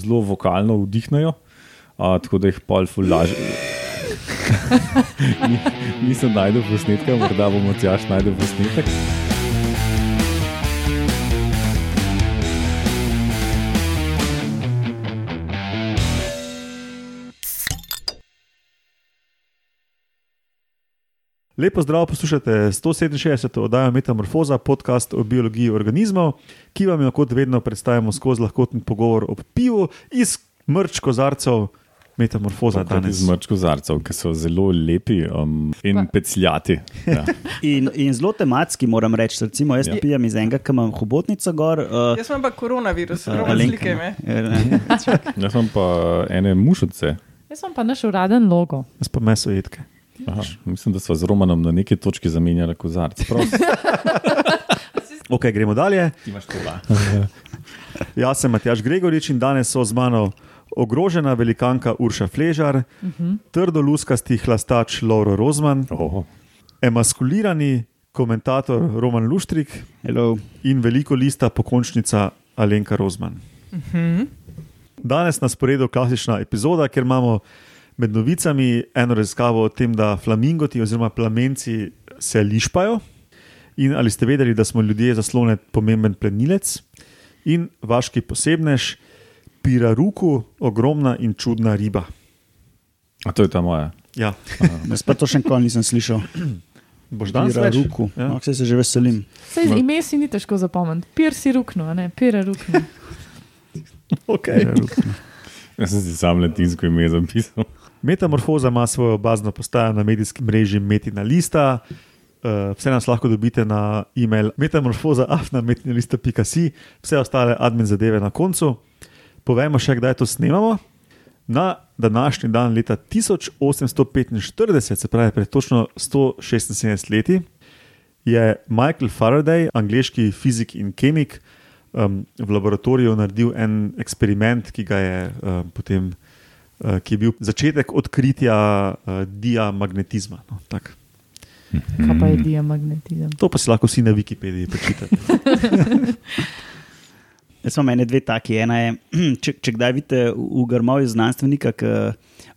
zelo vokalno vdihnejo, a, tako da jih pol fulaž. Nisem najdel posnetka, morda bomo tjaš najdel posnetek. Lepo zdrav, poslušate 167. oddajo Metamorfoza, podcast o biologiji organizmov, ki vam jo kot vedno predstavljamo skozi lahkoten pogovor o pivu iz mrč kozarcev Metamorfoza danes. Iz mrč kozarcev, ki so zelo lepi um, in pecljati. Ja. In, in zelo tematski, moram reči. Recimo, jaz Ja. ja. pijem iz enega, ki imam hobotnico gor. Uh, Jaz imam pa koronavirus, uh, Alenka, slike me. ne. Jaz imam pa ene mušice. Jaz sem pa naš uraden logo. Jaz pa meso jedke. Aha, mislim, da smo z Romanom na neki točki zamenjali kozarce. Prav, Ok, gremo dalje. ti imaš to da. Jaz sem Matjaš Gregorič in danes so z mano ogrožena velikanka Urša Fležar, uh -huh. trdo luskasti hlastač Lauro Rozman, Oh, emaskulirani komentator Roman Luštrik Hello. in veliko lista pokončnica Alenka Rozman. Danes na sporedu klasična epizoda, ker imamo med novicami eno raziskavo o tem, da flamingoti oziroma plamenci se lišpajo. In ali ste vedeli, da smo ljudje zaslone pomemben plenilec in vaški posebnež, piraruku, ogromna in čudna riba. a to je ta moja. Ja, Jaz pa to še nikoli nisem slišal. boš danes več? ruku. Ja. No, saj se že veselim. Sej ime si ni težko zapomniti. Pir si rukno, a ne pira rukno. Okay. Pira ruku. Jaz sem si sam latinsko ime zapisal. Metamorfoza ima svojo bazno postajo na medijskem mreži Metina Lista. Uh, vse nas lahko dobite na e-mail metamorfoza.afnametinalista.com, vse ostale admin zadeve na koncu. Povejmo še, kdaj to snemamo. Na današnji dan, leta 1845, se pravi pred točno 176 leti, je Michael Faraday, angliški fizik in kemik, um, v laboratoriju naredil en eksperiment, ki, ga je, um, potem, ki je bil začetek odkritja uh, diamagnetizma. No, tako. Kaj pa je diamagnetizem? to pa si lahko vsi na Wikipediji prečitate. Jaz imam ene dve taki. Ena je, če, če kdaj vidite v v grmovju znanstvenika, ki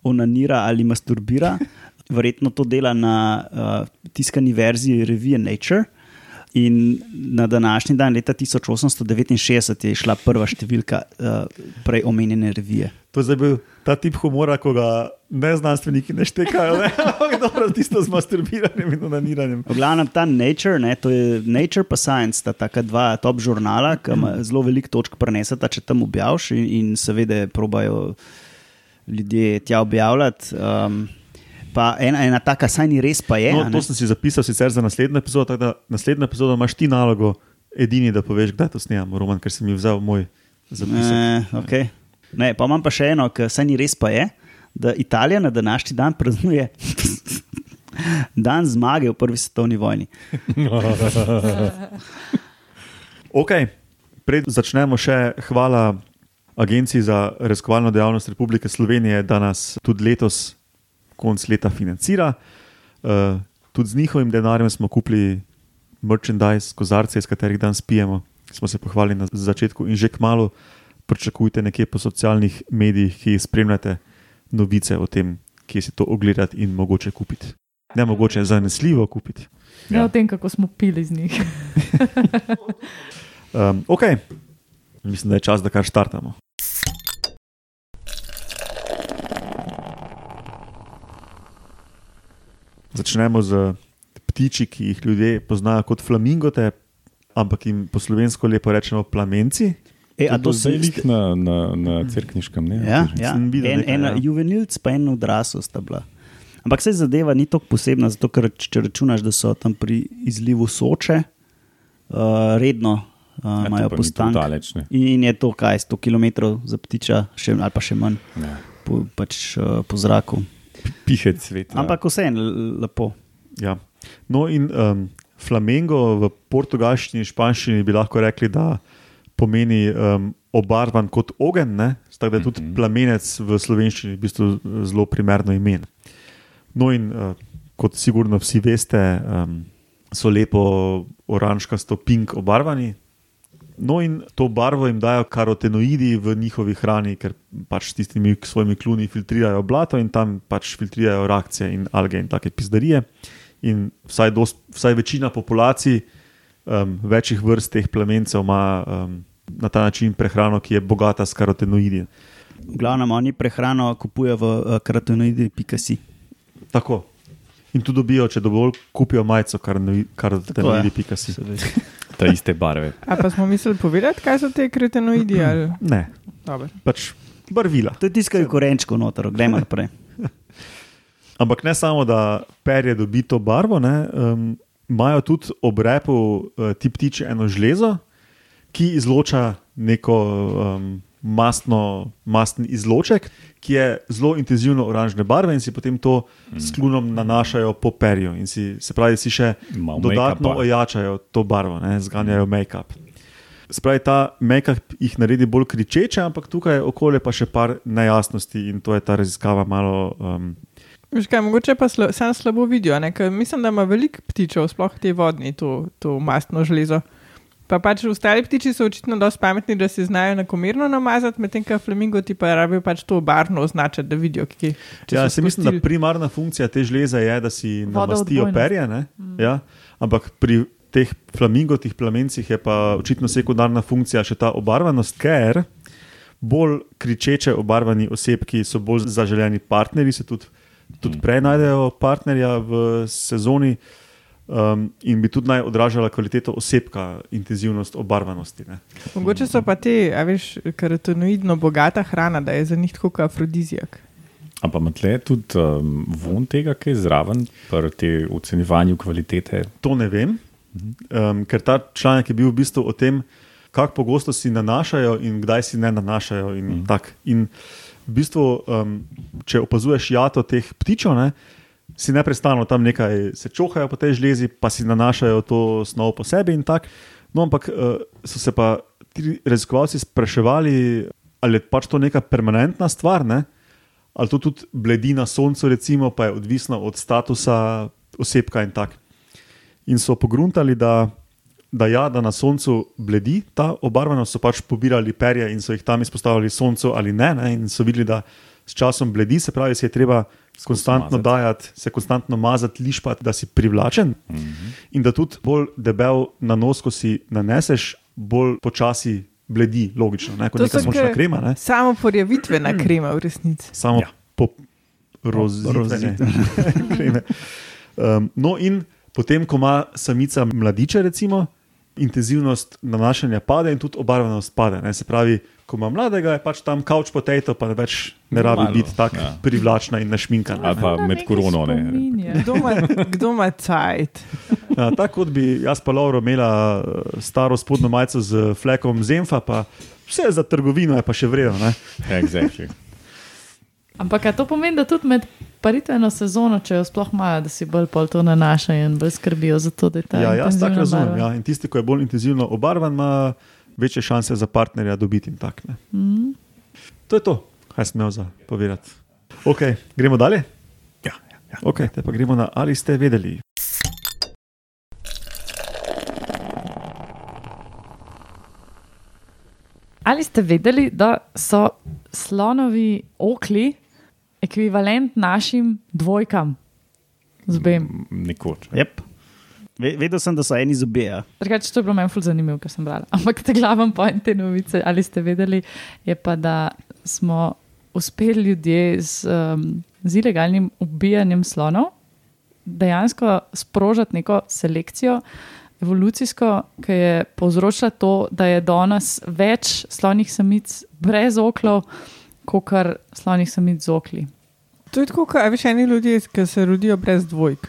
onanira ali masturbira, verjetno to dela na uh, tiskani verziji revije Nature. In na današnji dan, leta 1869, je šla prva številka uh, prej omenjene revije. To je bil ta tip humora, ko ga neznanstveniki ne štekajo, ne? dobro, tisto z masturbiranjem in onaniranjem. V glavnem ta Nature, ne, to je Nature pa Science, sta taka dva top žurnala, ki ima zelo veliko točk prenesata, če tam objaviš in, in seveda probajo ljudje tja objavljati. Um, pa ena, ena taka, saj ni res, pa je. No, to sem si zapisal sicer za naslednjo epizodo, tako da naslednjo epizodo imaš ti nalogo, edini, da poveš, kdaj to snemamo, Roman, ker si mi vzel moj zapis. Eh, okay. Ne, pa imam pa še eno, ki saj ni res, pa je, da Italija na današnji dan praznuje dan zmage v prvi svetovni vojni. Ok, pred začnemo še hvala Agenciji za raziskovalno dejavnost Republike Slovenije, da nas tudi letos, konc leta, financira. Uh, tudi z njihovim denarjem smo kupili merchandise, kozarce, iz katerih danes pijemo. Smo se pohvalili na začetku in že kmalo pričakujte nekje po socialnih medijih, ki spremljate novice o tem, kje si to ogledati in mogoče kupiti. Ne mogoče, zanesljivo kupiti. Ne Ja. o tem, kako smo pili z njih. Um, ok, mislim, da je čas, da kar štartamo. Začnemo z ptiči, ki jih ljudje poznajo kot flamingote, ampak jim po slovensko lepo rečemo plamenci. E, a to zdaj lih na, na, na crkniškem, ne? Ja, ja. Sem videl En, nekaj, ena ja. juvenilc, pa en odrasel sta bila. Ampak se zadeva ni tako posebna, zato ker če računaš, da so tam pri izlivu Soče, uh, redno uh, Ja, to imajo ni postanek. ne. In je to kaj, 100 km za ptiča, še, ali pa še manj Ja. po, pač, uh, po zraku. Pihec svet. Ampak vseeno lepo. Ja. No, in um, flamengo v portugalščini in španščini bi lahko rekli, da pomeni um, obarvan kot ogenj, ne? tako da je tudi plamenec v slovenščini v bistvu zelo primerno ime. No, in uh, kot sigurno vsi veste, um, so lepo oranžkasto pink obarvani, No, in to barvo jim dajo karotenoidi v njihovi hrani, ker pač s tistimi svojimi kluni filtrirajo blato in tam pač filtrirajo reakcije in alge in take pizdarije. In vsaj, dost, vsaj večina populacij, um, večjih vrst teh plemencev, ima um, na ta način prehrano, ki je bogata s karotenoidi. V glavnem, oni prehrano kupujejo v uh, karotenoidi.si. Tako. In tu dobijo, če dovolj kupijo majico, karotenoidi.si. Ta iste barve. A pa smo mislili povedati, kaj so te kretenoidi? Ali? Ne, Dobro. pač barvila. To je tiskaj korenčkov noter, gremo naprej. Ampak ne samo, da perje dobi to barvo, ne, um, imajo tudi ob repu uh, ti ptiči eno žlezo, ki izloča neko um, mastno, mastni izloček, ki je zelo intenzivno oranžne barve in si potem to s klunom nanašajo po perju. In si, se pravi, si še Malo dodatno ojačajo to barvo, ne, zganjajo make-up. Spravi, ta make-up jih naredi bolj kričeče, ampak tukaj je okolje pa še par nejasnosti in to je ta raziskava malo. Um, Veš kaj, mogoče pa sla, sam slabo vidijo. ne, ker Mislim, da ima veliko ptičev, sploh te vodni, to, to mastno železo. Pa pač ostali ptiči so očitno dosti pametni, da se znajo enakomerno namazati, medtem ko flamingo ti pa rabijo pač to barvno označiti, da vidijo, kje če Ja, so se mislim, da primarna funkcija te žleze je, da si namastijo perje. ne, Ja, ampak pri teh flamingotih plamencih je pa očitno sekundarna funkcija še ta obarvanost, ker bolj kričeče obarvani osebki so bolj zaželeni partnerji, se tudi, tudi prej najdejo partnerja v sezoni. Um, in bi tudi naj odražala kvaliteto osebka, intenzivnost obarvanosti. Ne. Mogoče so pa te, a veš, karotenoidno bogata hrana, da je za njih tako kot afrodizijak. Ampak ima tle tudi um, von tega, ki je zraven, pri ocenjevanju kvalitete. To ne vem, um, ker ta članek je bil v bistvu o tem, kako pogosto si nanašajo in kdaj si ne nanašajo. In, mm. tak. in v bistvu, um, če opazuješ jato teh ptičev, ne, si neprestano tam nekaj se čohajo po tej žlezi, pa si nanašajo to snov po sebi in tako. No, ampak uh, so se pa ti raziskovalci spraševali, ali je pač to neka permanentna stvar, ne? ali to tudi bledi na soncu, recimo, pa je odvisno od statusa osebka in tako. In so pogruntali, da, da, ja, da na soncu bledi ta obarvanost, so pač pobirali perje in so jih tam izpostavili soncu ali ne, ne, in so videli, da s časom bledi, se pravi, se je treba konstantno mazati. dajati, se konstantno mazati, lišpati, da si privlačen. Mm -hmm. In da tudi bolj debel na nos, ko si naneseš, bolj počasi bledi, logično, ne, kot neka so sončna krema. Ne. Samo porjavitvena krema v resnici. Samo ja. Ja. po rozitvene kreme. Um, no, in potem, ko ima samica mladiče, recimo, intenzivnost nanašanja pade in tudi obarvanost pade. Ne? Se pravi, ko ima mladega, je pač tam couch potato, pa ne več ne rabi biti tako ja. privlačna in našminkana. Ali pa med korono. Kdo ima, cajt? Ja, tako kot bi jaz pa Lauro imela eh, staro spodnjo majico z flekom Zemfa, pa vse za trgovino je pa še vredno. ne. Exactly. Ampak to pomeni, da tudi med paritveno sezono, če jo sploh imajo, da si bolj pol to nanašajo in bolj skrbijo za to, da je ta. Ja, jaz tako razumem. Ja. In tisti, ki je bolj intenzivno obarvan, ima večje šanse za partnerja dobiti in tako. ne. Mm. To je to, kaj sem imel za povedati. Ok, gremo dalje. Ja, ja, ja. Ok, te pa gremo na ali ste vedeli. Ali ste vedeli, da so slonovi okli ekvivalent našim dvojkam? Zbem. Nekoč. Yep. Ve- Vedel sem, da so eni zobje. Ja. Drugače, to je bilo meni ful zanimivo, ker sem brala. Ampak te glavam point te novice, ali ste vedeli, je pa, da smo uspeli ljudje z, um, z ilegalnim ubijanjem slonov dejansko sprožiti neko selekcijo, evolucijsko, ki je povzročila to, da je danes več slonih samic brez oklov, kot kar slonih samic z okli. To je tako, kot veš, eni ljudje, ki se rodijo brez dvojk.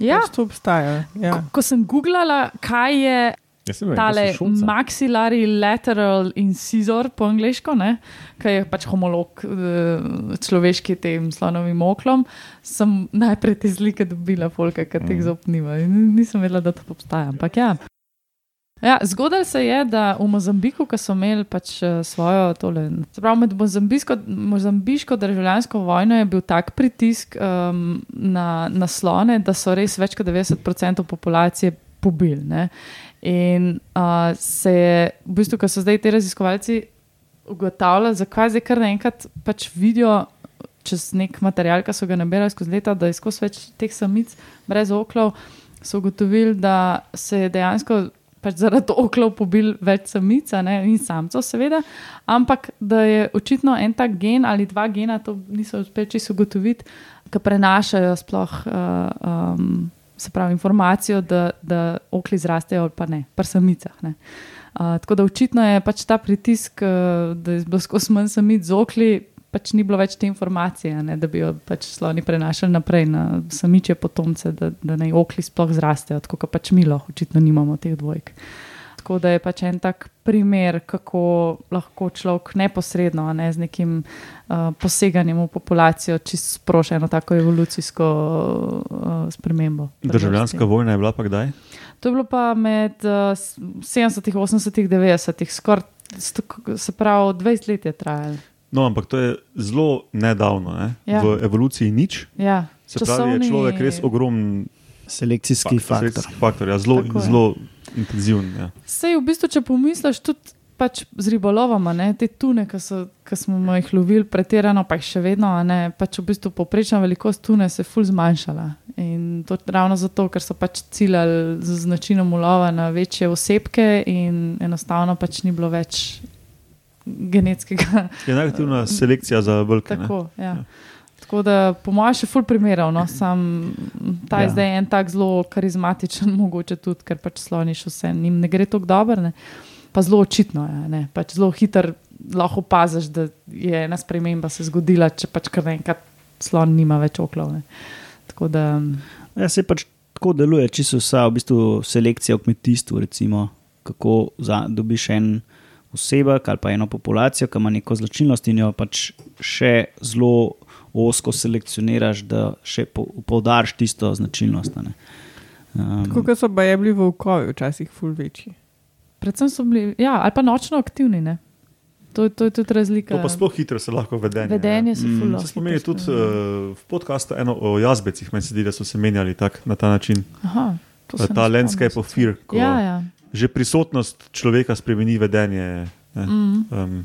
Ja, Pač to obstaja. Ja. ko, ko sem googlala, kaj je tale maxillary lateral incisor po angliško, ne, ki je pač homolog eh, človeški tem slonovim oklom, sem najprej te slike dobila, folka, ker teh Mm. zob nima. Nisem vedela, da to obstaja. Ampak ja. Ja, zgodaj se je, da v Mozambiku, ko so imeli pač eh, svojo, tole, pravi, med mozambiško, mozambiško državljansko vojno je bil tak pritisk um, na, na slone, da so res več kot 90% populacije pobil. Ne. In uh, se je, v bistvu, ko so zdaj ti raziskovalci ugotavljali, zakaj zdaj kar naenkrat pač vidijo čez nek material, ki so ga nabirali skozi leta, da je skozi več teh samic brez oklov, so ugotovili, da se je dejansko. Pač zaradi oklov pobil več samic ne, in samcev, seveda, ampak da je očitno en tak gen ali dva gena, to niso uspeli čisto ugotoviti, ki prenašajo sploh uh, um, se pravi, informacijo, da, da okli zrastejo ali pa ne, pri samicah. Ne. Uh, tako da očitno je pač ta pritisk, uh, da je bilo skozi manj samic z okli, pač ni bilo več te informacije, ne, da bi jo pač sloni prenašali naprej na samiče potomce, da, da naj okli sploh zrastejo, tako kot pač mi lahko, očitno nimamo teh dvojk. Tako da je pač en tak primer, kako lahko človek neposredno, ne z nekim uh, poseganjem v populacijo, čisto sproša eno tako evolucijsko uh, spremembo. Državljanska vojna je bila pa kdaj? To je bilo pa med uh, 70, 80, 90, skoraj se pravi 20 let je trajalo. No, ampak to je zelo nedavno, ne? Ja. v evoluciji nič. Ja, Se pravi, je človek res ogromen Selekcijski faktor. selekcijski faktor ja, zelo, Tako je. zelo intenziven. Ja. Sej v bistvu, če pomisliš, tudi pač z ribolovom, a ne, te tune, ki so- ki smo jih lovili, pretirano, pa jih še vedno, a ne, pač v bistvu povprečna velikost tune se je ful zmanjšala. In to ravno zato, ker so pač ciljali z načinom ulova na večje osebke, in enostavno pač ni bilo več genetskega. Je negativna selekcija za velike. ne. Tako, ja. Tako da, po mojem, še ful primerov, no, sam ta je Ja. ja. zdaj en tak zelo karizmatičen, mogoče tudi, ker pač sloniš vse, njim ne gre tako dobro, ne. pa zelo očitno je, ne. pač zelo hiter lahko opaziš, da je ena sprememba se zgodila, če pač kar naenkrat slon nima več oklov. Ne. Tako da, Ja, se pač tako deluje, čisto vsa v bistvu selekcija v kmetijstvu. Recimo, kako za, dobiš en osebek ali pa eno populacijo, ki ima neko značilnost in jo pač še zelo osko selekcioniraš, da še po, poudariš tisto značilnost. a ne. Um, Tako kot so bili volkovi, včasih ful večji. predvsem so bili, ja, ali pa nočno aktivni. Ne. To, to je tudi razlika. To pa sploh hitro se lahko vedenje. Vedenje se Mm. ful. Se spomni tudi uh, v podkastu eno o jazbecih, meni se zdi, da so se menjali tak, na ta način. Aha, ne Ta landscape of fear, ko Ja, ja. Že prisotnost človeka spremeni vedenje. Ne? Mm. Um,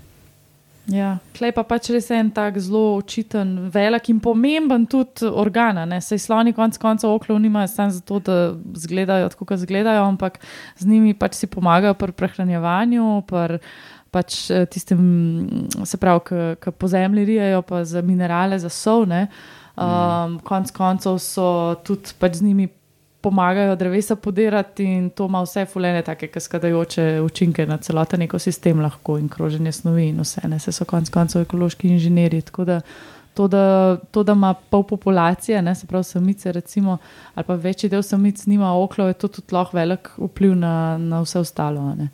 Ja, klej pa pač res en tak zelo očiten, velik in pomemben tudi organ. Sej sloni konec koncev oklov nimajo samo zato, da izgledajo tako, kot izgledajo, ampak z njimi pač si pomagajo pri prehranjevanju, pri pač eh, tistem, se pravi, ki po zemlji rijejo, pa za minerale, za sol. ne. Um, konec koncev so tudi pač z njimi pomagajo drevesa podirati in to ima vse fulene, take kaskadajoče učinke na celoten ekosistem, lahko in kroženje snovi in vse, ne se so konec koncev ekološki inženirji. Tako da to, da, to, da ima pol populacije, ne, se pravi samice, recimo, ali pa večji del samic nima oklov, je to tudi lahko velik vpliv na, na vse ostalo. ne.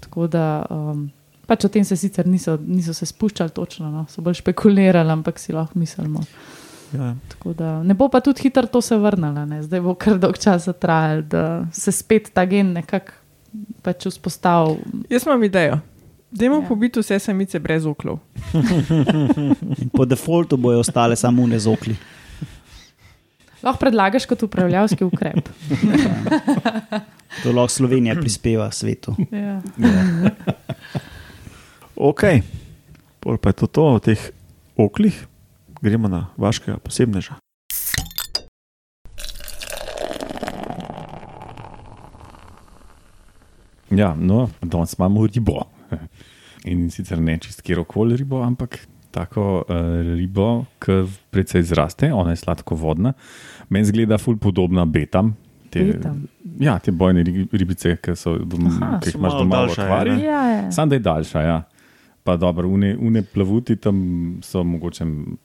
Tako da. Um, Pač o tem se sicer niso, niso se spuščali točno, no. so bolj špekulirali, ampak si lahko mislimo. Ja. Tako Da, ne bo pa tudi hitro to se vrnilo, ne. zdaj bo kar dolg čas trajalo, da se spet ta gen nekako pač vzpostavil. Jaz imam idejo. Dajmo Ja. ja. pobiti vse samice brez oklov. in po defaultu bojo ostale samo unezokli. Lahko predlagaš kot upravljavski ukrep. To lahko Slovenija prispeva svetu. ja. Ok, Pol pa je to, to o teh oklih, gremo na vašega posebneža. Ja, no, danes imamo ribo. In sicer ne čist kjerkoli ribo, ampak tako uh, ribo, ki precej zraste, ona je sladkovodna. Meni zgleda ful podobna betam. Te, Betam? ja, te bojne ri- ribice, ki, so, dom, Aha. ki jih imaš malo doma v daljša, akvariju. ne? Ja, ja. Sam da je daljša, ja. Pa dobro, une, une plavuti tam so mogoče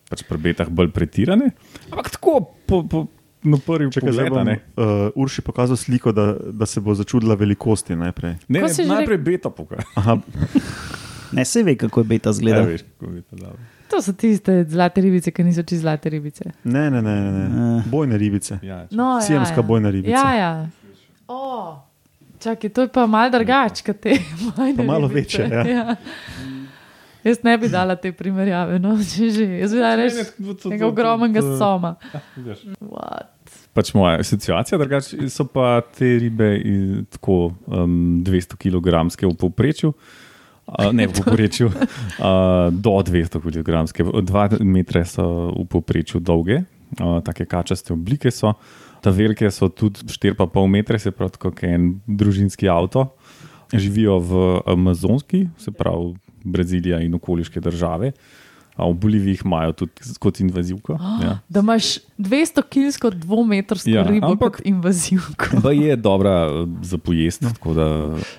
pač pri betah bolj pretirane. Ampak tako, po, po, na prvi Če zdaj pogled, bom ne. uh, Urši pokazal sliko, da, da se bo začudila velikosti najprej. Ne, ne najprej beta pokaže. Aha, Ne se ve, kako je beta zgleda. veš, kako je to dobro. To so tiste zlate ribice, ki niso čisto zlate ribice. ne, ne, ne, ne, ne. Eh. bojne ribice. Ja, No, Siamska ja, ja. bojna ribica. Ja, ja. O, čakaj, to je pa mal drugače, kot te malo ribice. večje, ja. ja. Jaz ne bi dala te primerjave, no, če že. Jaz bi dala res nekega ogromnega soma. What? Pač moja situacija, drugače so pa te ribe tako um, 200 kg v povprečju. Uh, ne v povprečju, uh, do 200 kg, 2 metre so v povprečju dolge, uh, take kačaste oblike so. Ta velike so tudi 4,5 metre, se pravi, kot en družinski avto. Živijo v Amazonski, se pravi Brazilija in okoliške države. A v Boliviji jih imajo tudi kot invazivko. Ja. Da imaš 200 kilsko dvometrsko Ja, ja, ribo ampak- kot invazivko. Pa je dobra eh, za pojest. tako Da,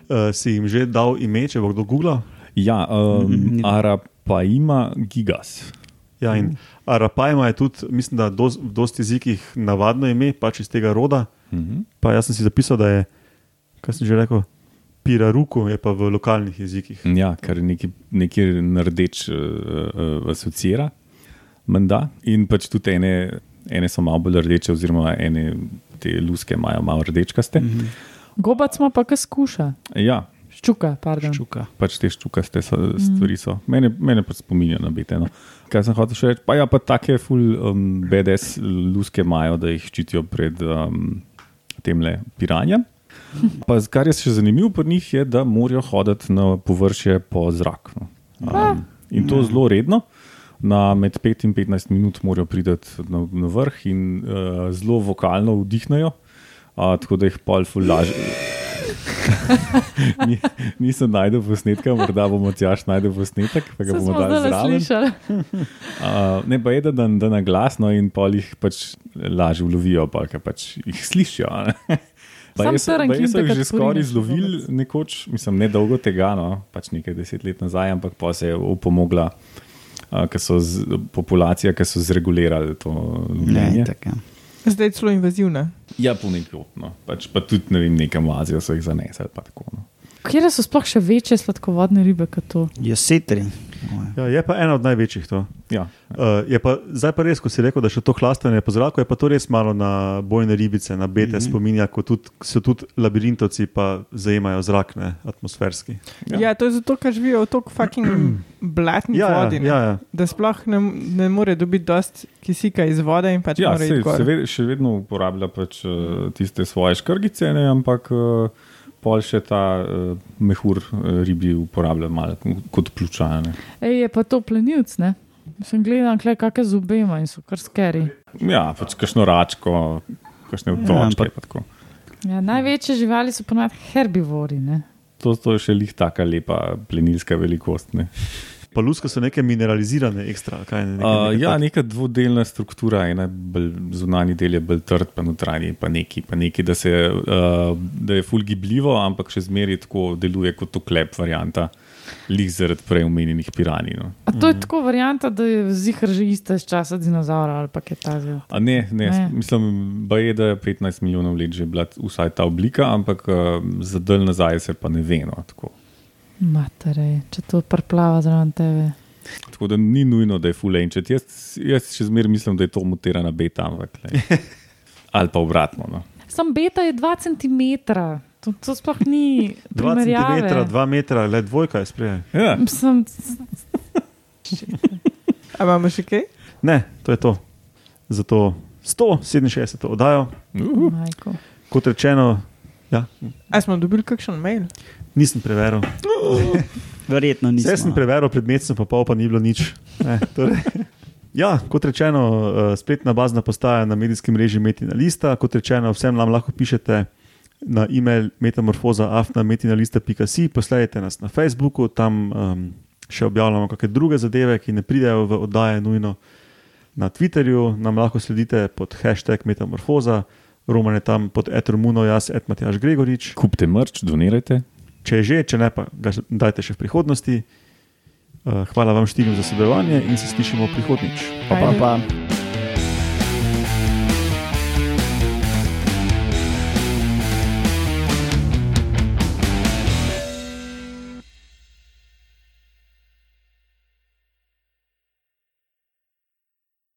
Uh, si jim že dal ime, če bo kdo googla? ja, um, Arapaima gigas. Ja, in Arapajma je tudi, mislim, da dos, v dosti jezikih navadno ime, pač iz tega roda. Mhm. Pa jaz sem si zapisal, da je, kaj sem že rekel, Piraruku je pa v lokalnih jezikih. Ja, kar nekaj nardeč uh, uh, asocira, menda. In pač tudi ene, ene so malo bolj rdeče, oziroma ene te luske imajo malo rdečkaste. Mhm. Gobac ima pa kaj skuša. Ja, Ščuka, pardon. Ščuka. pač te ščukaste so, stvari so. Mene, mene pa spominja na bete. No. Kaj sem hotel še reči? Pa ja, pa take full um, BDS luske imajo, da jih ščitijo pred um, temle piranjem. Pa, kar je še zanimivo pri njih, je, da morajo hoditi na površje po zraku. no. Um, in to zelo redno. Na med 5 in 15 minut morajo priti na, na vrh in uh, zelo vokalno vdihnejo, uh, tako da jih pol ful laže. Ni, nisem najdel posnetka, morda bomo tjaš najdel posnetek, pa ga bomo dali zraven. Uh, ne pa je, da, da, da na glasno in pol jih pač lažje ulovijo, pa ker pač jih slišijo. ne. Sam Baje so, baje so jih že skoraj izlovili nekoč, mislim, ne dolgo tega, no, pač nekaj deset let nazaj, ampak pa se je opomogla, uh, ker so z, populacija, ki so zregulirali to tako. ja. Zdaj celo invazivna. Ja, ponekod, no. pač, pa tudi ne vem, nekam v Azijo so jih zanesli. tako, No. Kje so sploh še večje sladkovodne ribe kot to? Je setri. Ja, je pa ena od največjih to. Ja, Uh, je pa, zdaj pa res, ko si rekel, da še to hlastanje po zraku, je pa to res malo na bojne ribice, na bete mm -hmm. spominja, kot tudi, so tudi labirintovci, pa zajemajo zrak, ne, atmosferski. Ja. Ja. to je zato, ker živijo v tako fucking blatni Ja, ja, vodi. ne. ja, ja. Da sploh ne, ne more dobiti dosti kisika iz vode in pač ja mora se, iti gor. se ved, še vedno uporablja pač, uh, tiste svoje škrgice, ne, ampak uh, pol še ta uh, mehur uh, ribi uporablja malo kot pljučane. Ej, je pa to plenilc, ne? Sem gledal, kakšne zobe ima in so kar skeri. Ja, pač kakšno račko, kakšne ampak- Ja, Ja, največje živali so ponovadi herbivori. Ne? to, to je še lih taka lepa plenilska velikost. Ne. Pa luske so neke mineralizirane, ekstra. Kaj, ne, nekaj, Uh, ja, tak- neka dvodelna struktura, ena bolj zunanji del je bolj trd, pa notranji pa neki, pa neki da, se, uh, da je fulgibljivo, ampak še zmeraj tako deluje kot oklep varianta, lih zaradi prej omenjenih piranij. No. A to je tako varianta, da je zihar že ista iz časa dinozaura ali pa kaj takega. A ne, ne, Ne. mislim, je, da je 15 milijonov let že bila vsaj ta oblika, ampak uh, za dalj nazaj se pa ne ve. No, tako. Materej, če to preplava zraven tebe. tako da ni nujno, da je fulenčet. Jaz, jaz še zmeraj mislim, da je to mutirana beta, ampak ali pa obratno. No. Sam beta je 2 cm, to, to sploh ni 2 primerjave. cm, 2 metra, le dvojka je sprej. Ja. Sem, A imamo še kaj? Ne, to je to. Zato 167 oddajo, Uh, majko. kot rečeno, ja, A smo dobili kakšen mail? Nisem preveril. Verjetno nisem. Vse sem preveril, predmet sem pa pol, pa ni bilo nič. Ne, torej. Ja, kot rečeno, eh, spletna bazna postaja na medijskem mreži Metina Lista. Kot rečeno, vsem nam lahko pišete na e-mail metamorfoza.afnametinalista.si, posledajte nas na Facebooku, tam um, še objavljamo kakšne druge zadeve, ki ne pridejo v oddaje nujno. Na Twitterju nam lahko sledite pod hashtag metamorfoza, Roman je tam pod etermuno, jaz, etmatjaš Gregorič. kupite mrč, donirajte. Če je že, če ne, pa ga dajte še v prihodnosti. Uh, hvala vam štirim za sodelovanje in se slišimo prihodnič. Pa, pa, pa.